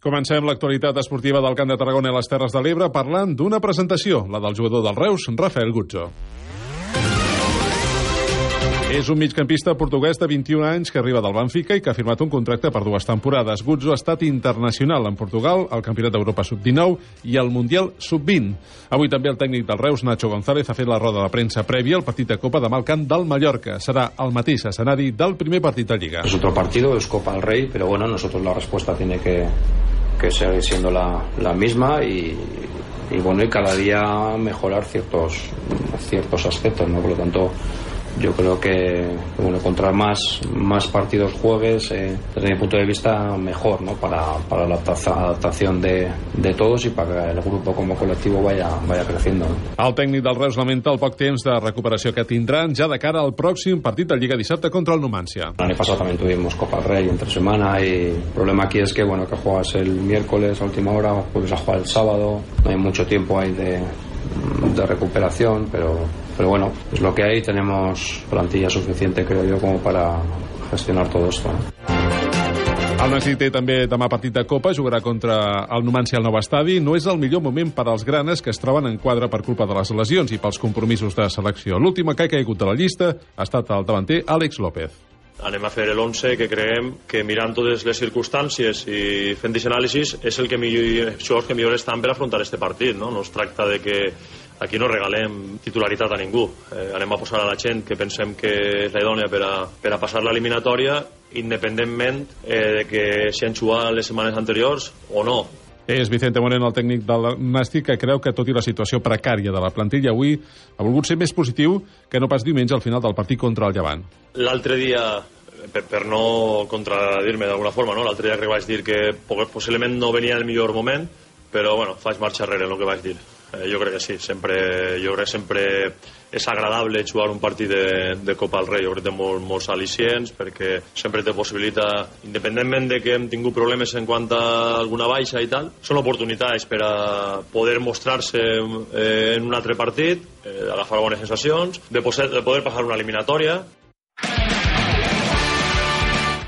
Comencem l'actualitat esportiva del Camp de Tarragona i les Terres de l'Ebre parlant d'una presentació, la del jugador del Reus, Rafael Gutzo. És un migcampista portuguès de 21 anys que arriba del Benfica i que ha firmat un contracte per dues temporades. Gutzo ha estat internacional en Portugal, al Campionat d'Europa Sub-19 i al Mundial Sub-20. Avui també el tècnic del Reus, Nacho González, ha fet la roda de premsa prèvia al partit de Copa de Malcant del Mallorca. Serà el mateix escenari del primer partit de Lliga. Es otro partido, es Copa del Rey, pero bueno, nosotros la respuesta tiene que, que sigue siendo la, la misma y, y, bueno y cada día mejorar ciertos ciertos aspectos no por lo tanto yo creo que bueno contra más más partidos jueves eh, desde mi punto de vista mejor no para, para la adaptación de, de todos y para que el grupo como colectivo vaya, vaya creciendo? El tècnic del Reus lamenta el poc temps de recuperació que tindran ja de cara al pròxim partit de Lliga dissabte contra el Numancia. El año pasado también tuvimos Copa del Rey entre semana y el problema aquí es que bueno que juegas el miércoles a última hora, vuelves a jugar el sábado, no hay mucho tiempo ahí de, de recuperación, pero, pero bueno, es lo que hay, tenemos plantilla suficiente creo yo como para gestionar todo esto. ¿no? El Nancy té també demà partit de Copa, jugarà contra el Numancia al nou estadi. No és el millor moment per als granes que es troben en quadre per culpa de les lesions i pels compromisos de selecció. L'última que ha caigut de la llista ha estat el davanter Àlex López. Anem a fer l'11 que creiem que mirant totes les circumstàncies i fent aquest anàlisi és el que millor, que millor estan per afrontar este partit. No, no es tracta de que aquí no regalem titularitat a ningú. Eh, anem a posar a la gent que pensem que és la idònia per a, per a passar l'eliminatòria independentment eh, de que s'hi han jugat les setmanes anteriors o no. És Vicente Moreno, el tècnic del Nàstic, que creu que tot i la situació precària de la plantilla avui ha volgut ser més positiu que no pas diumenge al final del partit contra el Llevant. L'altre dia, per, per no contradir-me d'alguna forma, no? l'altre dia que vaig dir que possiblement no venia el millor moment, però bueno, faig marxa enrere en el que vaig dir. Eh, jo crec que sí, sempre, jo crec que sempre és agradable jugar un partit de, de Copa del Rei, jo crec que té molt, molts al·licients perquè sempre té possibilitat, independentment de que hem tingut problemes en quant a alguna baixa i tal, són oportunitats per a poder mostrar-se eh, en un altre partit, eh, agafar bones sensacions, de, poder, de poder passar una eliminatòria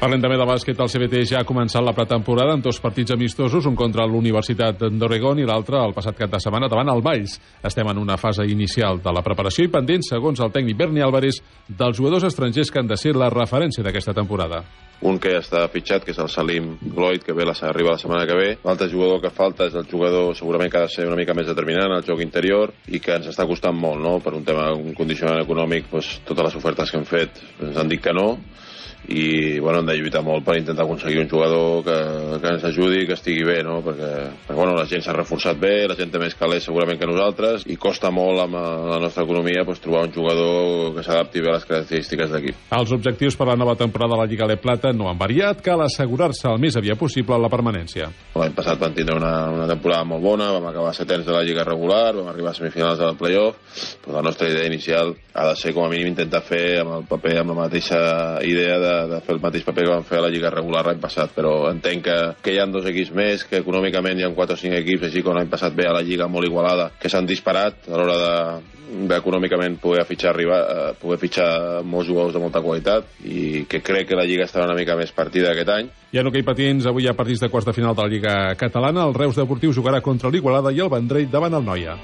Parlem també de bàsquet. El CBT ja ha començat la pretemporada amb dos partits amistosos, un contra l'Universitat d'Oregon i l'altre el passat cap de setmana davant el Valls. Estem en una fase inicial de la preparació i pendent, segons el tècnic Berni Álvarez, dels jugadors estrangers que han de ser la referència d'aquesta temporada. Un que ja està fitxat, que és el Salim Gloyd, que ve la, arriba la setmana que ve. L'altre jugador que falta és el jugador segurament que ha de ser una mica més determinant, el joc interior, i que ens està costant molt, no? Per un tema, un condicionant econòmic, doncs, totes les ofertes que hem fet ens han dit que no, i bueno, hem de lluitar molt per intentar aconseguir un jugador que, que ens ajudi i que estigui bé, no? perquè, perquè bueno, la gent s'ha reforçat bé, la gent té més calés segurament que nosaltres i costa molt amb la nostra economia pues, trobar un jugador que s'adapti bé a les característiques d'equip. Els objectius per la nova temporada de la Lliga de Plata no han variat, cal assegurar-se el més aviat possible la permanència. L'any passat vam tindre una, una temporada molt bona, vam acabar setens de la Lliga regular, vam arribar a semifinals del playoff, però la nostra idea inicial ha de ser com a mínim intentar fer amb el paper, amb la mateixa idea de de fer el mateix paper que van fer a la Lliga regular l'any passat, però entenc que, que hi ha dos equips més, que econòmicament hi ha 4 o 5 equips, així com l'any passat ve a la Lliga molt igualada, que s'han disparat a l'hora de, econòmicament poder fitxar, arribar, eh, poder fitxar molts jugadors de molta qualitat i que crec que la Lliga estarà una mica més partida aquest any. I en hoquei patins, avui hi ha partits de quarts de final de la Lliga Catalana. El Reus Deportiu jugarà contra l'Igualada i el Vendrell davant el Noia.